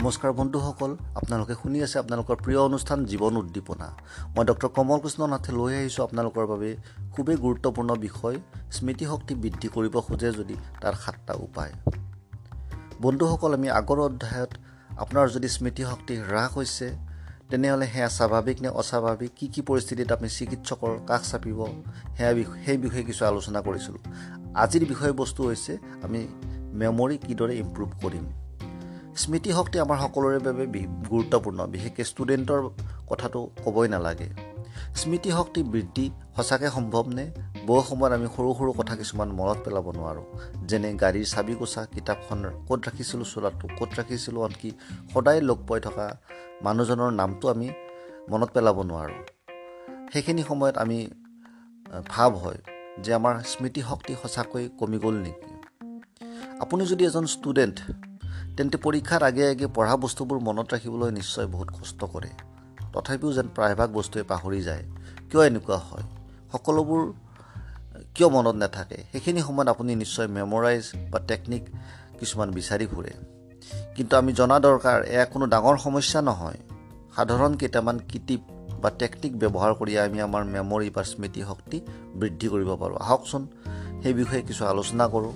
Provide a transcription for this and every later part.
নমস্কাৰ বন্ধুসকল আপোনালোকে শুনি আছে আপোনালোকৰ প্ৰিয় অনুষ্ঠান জীৱন উদ্দীপনা। মই ডক্টৰ কমল কৃষ্ণ নাথে লৈ আহিছোঁ আপোনালোকৰ বাবে খুবেই গুৰুত্বপূৰ্ণ বিষয় স্মৃতিশক্তি বৃদ্ধি কৰিব খোজে যদি তাৰ সাতটা উপায়। বন্ধুসকল আমি আগৰ অধ্যায়ত আপোনাৰ যদি স্মৃতিশক্তি হ্ৰাস হৈছে তেনেহ'লে সেয়া স্বাভাৱিক নে অস্বাভাৱিক কি কি পৰিস্থিতিত আপুনি চিকিৎসকৰ কাষ চাপিব সেয়া সেই বিষয়ে কিছু আলোচনা কৰিছিলোঁ। আজিৰ বিষয়বস্তু হৈছে আমি মেমৰি কিদৰে ইম্প্ৰুভ কৰিম। স্মৃতিশক্তি আমাৰ সকলোৰে বাবে গুৰুত্বপূৰ্ণ। বিশেষকৈ ষ্টুডেণ্টৰ কথাটো ক'বই নালাগে। স্মৃতিশক্তি বৃদ্ধি সঁচাকৈ সম্ভৱনে বহু সময়ত আমি সৰু সৰু কথা কিছুমান মনত পেলাব নোৱাৰোঁ। যেনে গাড়ীৰ চাবি কোচা কিতাপখন ক'ত ৰাখিছিলোঁ চোলাটো ক'ত ৰাখিছিলোঁ আনকি সদায় লগ পাই থকা মানুহজনৰ নামটো আমি মনত পেলাব নোৱাৰোঁ। সেইখিনি সময়ত আমি ভাৱ হয় যে আমাৰ স্মৃতিশক্তি সঁচাকৈ কমি গ'ল নেকি? আপুনি যদি এজন ষ্টুডেণ্ট তেন্তে পৰীক্ষাৰ আগে আগে পঢ়া বস্তুবোৰ মনত ৰাখিবলৈ নিশ্চয় বহুত কষ্ট কৰে। তথাপিও যেন প্ৰায়ভাগ বস্তুৱে পাহৰি যায়। কিয় এনেকুৱা হয়? সকলোবোৰ কিয় মনত নাথাকে? সেইখিনি সময়ত আপুনি নিশ্চয় মেমৰাইজ বা টেকনিক কিছুমান বিচাৰি ফুৰে। কিন্তু আমি জনা দৰকাৰ এয়া কোনো ডাঙৰ সমস্যা নহয়। সাধাৰণ কেইটামান কিটিপ বা টেকনিক ব্যৱহাৰ কৰি আমি আমাৰ মেমৰি বা স্মৃতিশক্তি বৃদ্ধি কৰিব পাৰোঁ। আহকচোন সেই বিষয়ে কিছু আলোচনা কৰোঁ।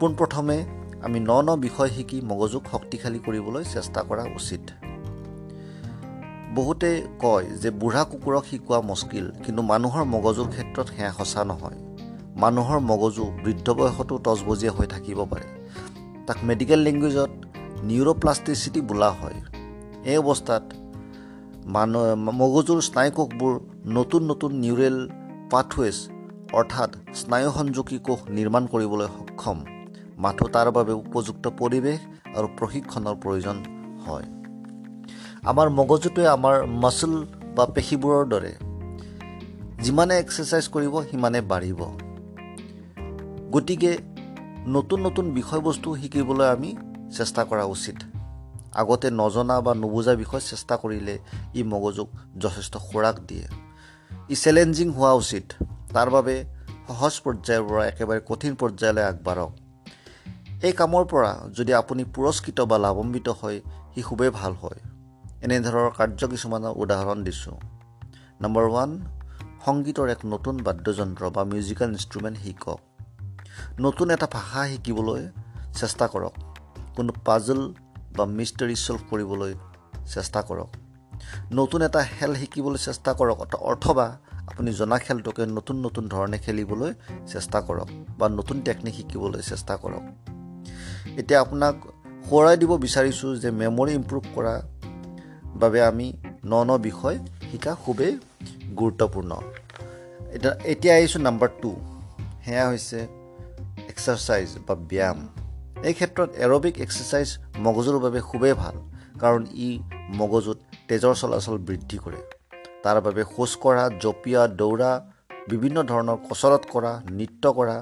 পোনপ্ৰথমে আমি ন ন বিষয় শিকি মগজুক শক্তিশালী কৰিবলৈ চেষ্টা কৰা উচিত। বহুতে কয় যে বুঢ়া কুকুৰক শিকোৱা মুস্কিল কিন্তু মানুহৰ মগজুৰ ক্ষেত্ৰত সেয়া সঁচা নহয়। মানুহৰ মগজু বৃদ্ধ বয়সতো তজবজীয়া হৈ থাকিব পাৰে। তাক মেডিকেল লেংগুৱেজত নিউৰ'প্লাষ্টিচিটি বোলা হয়। এই অৱস্থাত মানুহ মগজুৰ স্নায়ুকোষবোৰ নতুন নতুন নিউৰেল পাথৱেজ অৰ্থাৎ স্নায়ু সংযোগী কোষ নিৰ্মাণ কৰিবলৈ সক্ষম। মাথো তাৰ বাবে উপযুক্ত পৰিৱেশ আৰু প্ৰশিক্ষণৰ প্ৰয়োজন হয়। আমাৰ মগজুটোৱে আমাৰ মাচল বা পেশীবোৰৰ দৰে যিমানে এক্সাৰচাইজ কৰিব সিমানে বাঢ়িব। গতিকে নতুন নতুন বিষয়বস্তু শিকিবলৈ আমি চেষ্টা কৰা উচিত। আগতে নজনা বা নুবুজা বিষয় চেষ্টা কৰিলে ই মগজুক যথেষ্ট খোৰাক দিয়ে। ই চেলেঞ্জিং হোৱা উচিত। তাৰ বাবে সহজ পৰ্যায়ৰ পৰা একেবাৰে কঠিন পৰ্যায়লৈ আগবাঢ়ক। এই কামৰ পৰা যদি আপুনি পুৰস্কৃত বা লাভান্বিত হয় সি খুবেই ভাল হয়। এনেধৰণৰ কাৰ্য কিছুমানৰ উদাহৰণ দিছোঁ। নম্বৰ ওৱান সংগীতৰ এক নতুন বাদ্যযন্ত্ৰ বা মিউজিকেল ইনষ্ট্ৰুমেণ্ট শিকক। নতুন এটা ভাষা শিকিবলৈ চেষ্টা কৰক। কোনো পাজল বা মিষ্টাৰী চল্ভ কৰিবলৈ চেষ্টা কৰক। নতুন এটা খেল শিকিবলৈ চেষ্টা কৰক অথবা আপুনি জনা খেলটোকে নতুন নতুন ধৰণে খেলিবলৈ চেষ্টা কৰক বা নতুন টেকনিক শিকিবলৈ চেষ্টা কৰক। এতিয়া আপোনাক সোঁৱৰাই দিব বিচাৰিছোঁ যে মেমৰি ইম্প্ৰুভ কৰাৰ বাবে আমি ন ন বিষয় শিকা খুবেই গুৰুত্বপূৰ্ণ। এতিয়া এতিয়া আহিছোঁ নাম্বাৰ টু সেয়া হৈছে এক্সাৰচাইজ বা ব্যায়াম। এই ক্ষেত্ৰত এৰবিক এক্সাৰচাইজ মগজুৰ বাবে খুবেই ভাল কাৰণ ই মগজুত তেজৰ চলাচল বৃদ্ধি কৰে। তাৰ বাবে খোজকঢ়া জঁপিয়া দৌৰা বিভিন্ন ধৰণৰ কচৰত কৰা নৃত্য কৰা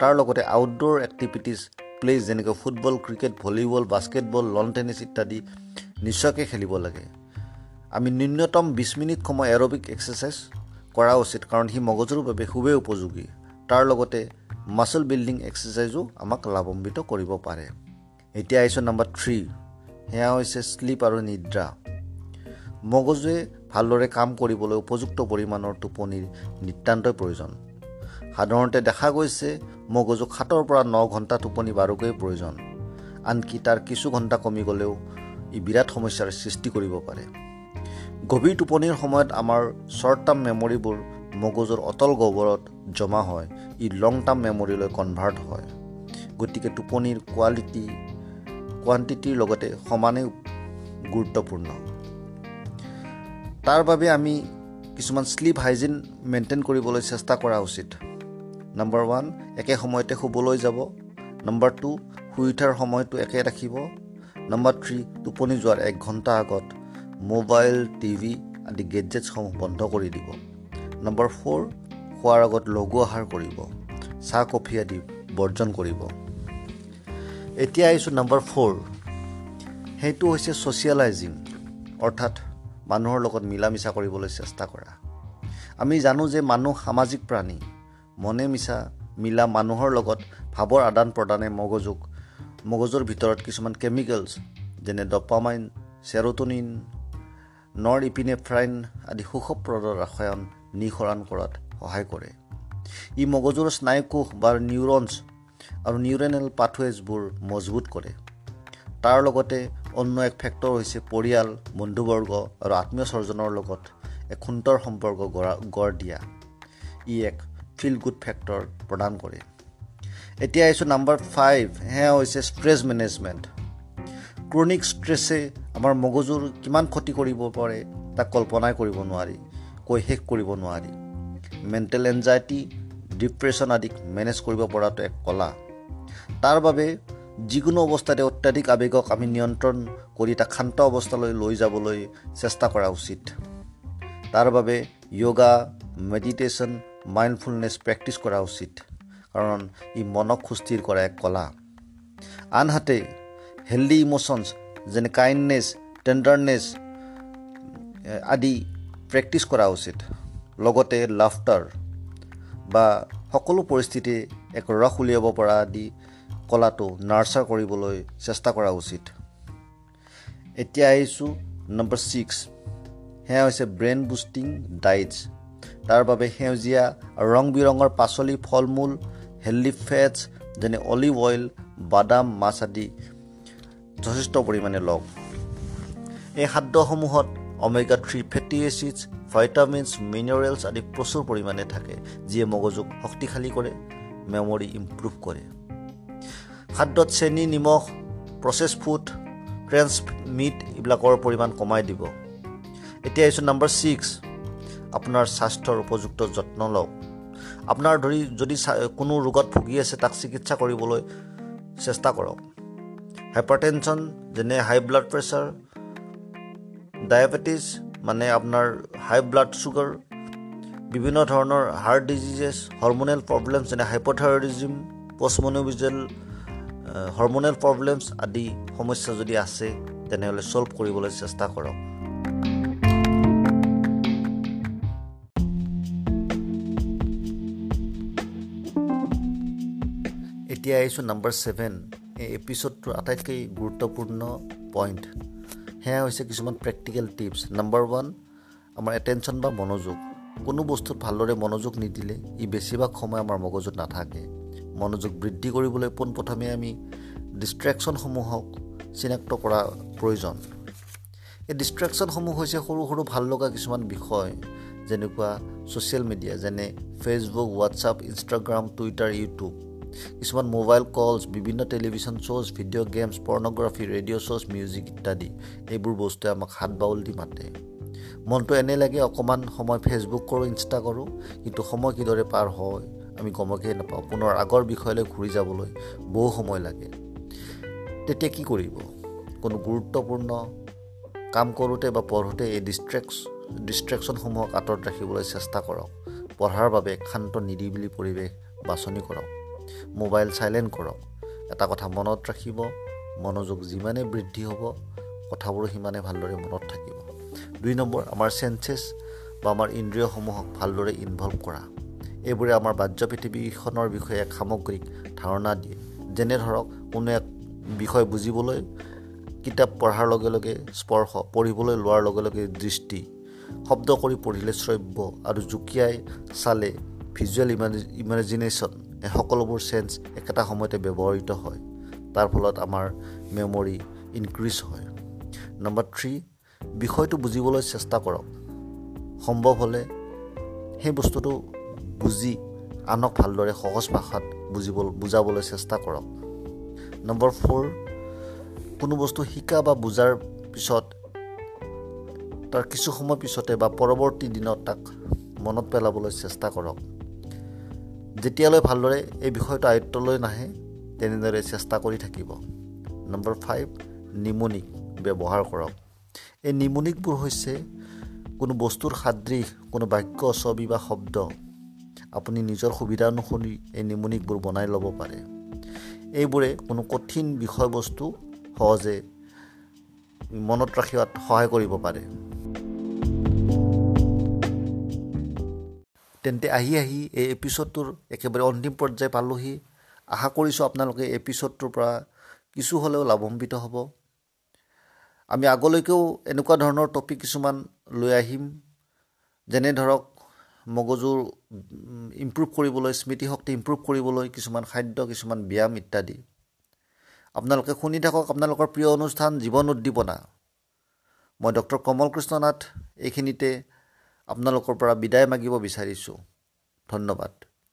তাৰ লগতে আউটড'ৰ এক্টিভিটিজ প্লেচ যেনেকৈ football cricket volleyball basketball lawn tennis ইত্যাদি নিশ্চয়কৈ খেলিব লাগে। আমি ন্যূনতম বিছ মিনিট সময় এৰবিক এক্সাৰচাইজ কৰা উচিত কাৰণ সি মগজুৰ বাবে খুবেই উপযোগী। তাৰ লগতে মাচল বিল্ডিং এক্সাৰচাইজো আমাক লাভান্বিত কৰিব পাৰে। এতিয়া আহিছোঁ নাম্বাৰ থ্ৰী সেয়া হৈছে শ্লিপ আৰু নিদ্ৰা। মগজুৱে ভালদৰে কাম কৰিবলৈ উপযুক্ত পৰিমাণৰ টোপনিৰ নিতান্তই প্ৰয়োজন। সাধাৰণতে দেখা গৈছে মগজুক সাতৰ পৰা ন ঘণ্টা টোপনি বাৰুকৈ প্ৰয়োজন। আনকি তাৰ কিছু ঘণ্টা কমি গ'লেও ই বিৰাট সমস্যাৰ সৃষ্টি কৰিব পাৰে। গভীৰ টোপনিৰ সময়ত আমাৰ শ্বৰ্ট টাৰ্ম মেমৰিবোৰ মগজুৰ অটল গহ্বৰত জমা হয় ই লং টাৰ্ম মেমৰিলৈ কনভাৰ্ট হয়। গতিকে টোপনিৰ কোৱালিটি কোৱান্টিটিৰ লগতে সমানেই গুৰুত্বপূৰ্ণ। তাৰ বাবে আমি কিছুমান শ্লিপ হাইজিন মেইনটেইন কৰিবলৈ চেষ্টা কৰা উচিত। নম্বৰ ওৱান একে সময়তে শুবলৈ যাব। নম্বৰ টু শুই উঠাৰ সময়টো একে ৰাখিব। নম্বৰ থ্ৰী টোপনি যোৱাৰ এক ঘণ্টা আগত মোবাইল টিভি আদি গেজেটছসমূহ বন্ধ কৰি দিব। নম্বৰ ফ'ৰ খোৱাৰ আগত লঘু আহাৰ কৰিব। চাহ কফি আদি বৰ্জন কৰিব। এতিয়া আহিছোঁ নম্বৰ ফ'ৰ সেইটো হৈছে ছ'চিয়েলাইজিং অৰ্থাৎ মানুহৰ লগত মিলা মিছা কৰিবলৈ চেষ্টা কৰা। আমি জানো যে মানুহ সামাজিক প্ৰাণী। মনে মিছা মিলা মানুহৰ লগত ভাৱৰ আদান প্ৰদানে মগজুক মগজুৰ ভিতৰত কিছুমান কেমিকেলছ যেনে ডপামাইন চেৰটনিন নৰ ইপিনেফ্ৰাইন আদি সুখপ্ৰদ ৰাসায়ন নিঃসৰণ কৰাত সহায় কৰে। ই মগজুৰ স্নায়ুকোষ বা নিউৰনছ আৰু নিউৰেনেল পাথৱেজবোৰ মজবুত কৰে। তাৰ লগতে অন্য এক ফেক্টৰ হৈছে পৰিয়াল বন্ধুবৰ্গ আৰু আত্মীয় স্বজনৰ লগত এক সুন্দৰ সম্পৰ্ক গঢ়া গঢ় দিয়া। ই এক ফিল গুড ফেক্টৰ প্ৰদান কৰে। এতিয়া আহিছোঁ নাম্বাৰ ফাইভ সেয়া হৈছে ষ্ট্ৰেছ মেনেজমেণ্ট ক্ৰনিক ষ্ট্ৰেছে আমাৰ মগজুৰ কিমান ক্ষতি কৰিব পাৰে তাক কল্পনাই কৰিব নোৱাৰি কৈ শেষ কৰিব নোৱাৰি। মেণ্টেল এনজাইটি ডিপ্ৰেশ্যন আদিক মেনেজ কৰিব পৰাটো এক কলা। তাৰ বাবে যিকোনো অৱস্থাতে অত্যাধিক আৱেগক আমি নিয়ন্ত্ৰণ কৰি তাক শান্ত অৱস্থালৈ লৈ যাবলৈ চেষ্টা কৰা উচিত। তাৰ বাবে য়োগা মেডিটেশ্যন মাইণ্ডফুলনেছ প্ৰেক্টিছ কৰা উচিত। কাৰণ ই মনক সুস্থিৰ কৰা এক কলা। আনহাতে হেল্ডি ইম'শ্যনছ যেনে কাইণ্ডনেছ টেণ্ডাৰনেছ আদি প্ৰেক্টিছ কৰা উচিত। লগতে লাফটাৰ বা সকলো পৰিস্থিতি এক ৰস উলিয়াব পৰা আদি কলাটো নাৰ্চাৰ কৰিবলৈ চেষ্টা কৰা উচিত। এতিয়া আহিছোঁ নম্বৰ ছিক্স সেয়া হৈছে ব্ৰেইন বুষ্টিং ডাইটছ তাৰ বাবে সেউজীয়া ৰং বিৰঙৰ পাচলি ফল মূল হেল্ডি ফেটছ যেনে অলিভ অইল বাদাম মাছ আদি যথেষ্ট পৰিমাণে লওক। এই খাদ্যসমূহত omega three fatty acids vitamins minerals আদি প্ৰচুৰ পৰিমাণে থাকে যিয়ে মগজুক শক্তিশালী কৰে মেমৰি ইম্প্ৰুভ কৰে। খাদ্যত চেনি নিমখ প্ৰচেছ ফুড ট্ৰেন্স মিট এইবিলাকৰ পৰিমাণ কমাই দিব। এতিয়া আহিছোঁ নাম্বাৰ ছিক্স আপোনাৰ স্বাস্থ্যৰ উপযুক্ত যত্ন লওক। আপোনাৰ ধৰি যদি কোনো ৰোগত ভুগি আছে তাক চিকিৎসা কৰিবলৈ চেষ্টা কৰক। হাইপাৰটেনশ্যন যেনে হাই ব্লাড প্ৰেছাৰ ডায়েবেটিছ মানে আপোনাৰ হাই ব্লাড চুগাৰ বিভিন্ন ধৰণৰ হাৰ্ট ডিজিজেছ হৰমনেল প্ৰব্লেমছ যেনে হাইপথাইৰয়ডিজিম পষ্টমনিভিজেল হৰমনেল প্ৰব্লেমছ আদি সমস্যা যদি আছে তেনেহ'লে ছল্ভ কৰিবলৈ চেষ্টা কৰক। এতিয়া আহিছোঁ নাম্বাৰ ছেভেন এই এপিছ'ডটোৰ আটাইতকৈ গুৰুত্বপূৰ্ণ পইণ্ট সেয়া হৈছে কিছুমান প্ৰেক্টিকেল টিপছ নাম্বাৰ ওৱান আমাৰ এটেনশ্যন বা মনোযোগ। কোনো বস্তুত ভালদৰে মনোযোগ নিদিলে ই বেছিভাগ সময় আমাৰ মগজুত নাথাকে। মনোযোগ বৃদ্ধি কৰিবলৈ পোনপ্ৰথমে আমি ডিষ্ট্ৰেকশ্যনসমূহক চিনাক্ত কৰা প্ৰয়োজন। এই ডিষ্ট্ৰেকশ্যনসমূহ হৈছে সৰু সৰু ভাল লগা কিছুমান বিষয় যেনেকুৱা ছ'চিয়েল মিডিয়া যেনে Facebook WhatsApp Instagram Twitter YouTube কিছুমান মোবাইল কলছ বিভিন্ন television শ্ব'জ video games pornography radio শ্ব'জ music ইত্যাদি। এইবোৰ বস্তুৱে আমাক হাত বাউল দি মাতে। মনটো এনে লাগে অকণমান সময় ফেচবুক কৰোঁ ইনষ্টা কৰোঁ কিন্তু সময় কিদৰে পাৰ হয় আমি গমকেই নাপাওঁ। পুনৰ আগৰ বিষয়লৈ ঘূৰি যাবলৈ বহু সময় লাগে। তেতিয়া কি কৰিব? কোনো গুৰুত্বপূৰ্ণ কাম কৰোঁতে বা পঢ়োঁতে এই ডিষ্ট্ৰেকছ ডিষ্ট্ৰেকশ্যনসমূহক আঁতৰত ৰাখিবলৈ চেষ্টা কৰক। পঢ়াৰ বাবে শান্ত নিৰিবিলি পৰিৱেশ বাছনি কৰক। মোবাইল চাইলেণ্ট কৰক। এটা কথা মনত ৰাখিব মনোযোগ যিমানে বৃদ্ধি হ'ব কথাবোৰো সিমানে ভালদৰে মনত থাকিব। দুই নম্বৰ আমাৰ চেঞ্চেছ বা আমাৰ ইন্দ্ৰিয়সমূহক ভালদৰে ইনভল্ভ কৰা। এইবোৰে আমাৰ বাহ্য পৃথিৱীখনৰ বিষয়ে এক সামগ্ৰিক ধাৰণা দিয়ে। যেনে ধৰক কোনো এক বিষয় বুজিবলৈ কিতাপ পঢ়াৰ লগে লগে স্পৰ্শ পঢ়িবলৈ লোৱাৰ লগে লগে দৃষ্টি শব্দ কৰি পঢ়িলে শ্ৰব্য আৰু জুকিয়াই চালে ভিজুৱেল ইমাজি ইমাজিনেশ্যন এই সকলোবোৰ চেঞ্চ একেটা সময়তে ব্যৱহৃত হয়। তাৰ ফলত আমাৰ মেমৰি ইনক্ৰিজ হয়। নম্বৰ থ্ৰী বিষয়টো বুজিবলৈ চেষ্টা কৰক। সম্ভৱ হ'লে সেই বস্তুটো বুজি আনক ভালদৰে সহজ ভাষাত বুজিব বুজাবলৈ চেষ্টা কৰক। নম্বৰ ফ'ৰ কোনো বস্তু শিকা বা বুজাৰ পিছত তাৰ কিছু সময় পিছতে বা পৰৱৰ্তী দিনত তাক মনত পেলাবলৈ চেষ্টা কৰক। যেতিয়ালৈ ভালদৰে এই বিষয়টো আয়ত্তলৈ নাহে তেনেদৰে চেষ্টা কৰি থাকিব। নম্বৰ ফাইভ নিমনিক ব্যৱহাৰ কৰক। এই নিমনিকবোৰ হৈছে কোনো বস্তুৰ সাদৃশ কোনো বাক্য ছবি বা শব্দ। আপুনি নিজৰ সুবিধা অনুসৰি এই নিমনিকবোৰ বনাই ল'ব পাৰে। এইবোৰে কোনো কঠিন বিষয়বস্তু সহজে মনত ৰাখিবাত সহায় কৰিব পাৰে। তেন্তে আহি আহি এই এপিছ'ডটোৰ একেবাৰে অন্তিম পৰ্যায় পালোহি। আশা কৰিছোঁ আপোনালোকে এপিছ'ডটোৰ পৰা কিছু হ'লেও লাভান্বিত হ'ব। আমি আগলৈকেও এনেকুৱা ধৰণৰ টপিক কিছুমান লৈ আহিম। যেনে ধৰক মগজুৰ ইম্প্ৰুভ কৰিবলৈ স্মৃতিশক্তি ইম্প্ৰুভ কৰিবলৈ কিছুমান খাদ্য কিছুমান ব্যায়াম ইত্যাদি। আপোনালোকে শুনি থাকক আপোনালোকৰ প্ৰিয় অনুষ্ঠান জীৱন উদ্দীপনা। মই ডক্টৰ কমল কৃষ্ণ নাথ এইখিনিতে আপোনালোকৰ পৰা বিদায় মাগিব বিচাৰিছোঁ। ধন্যবাদ।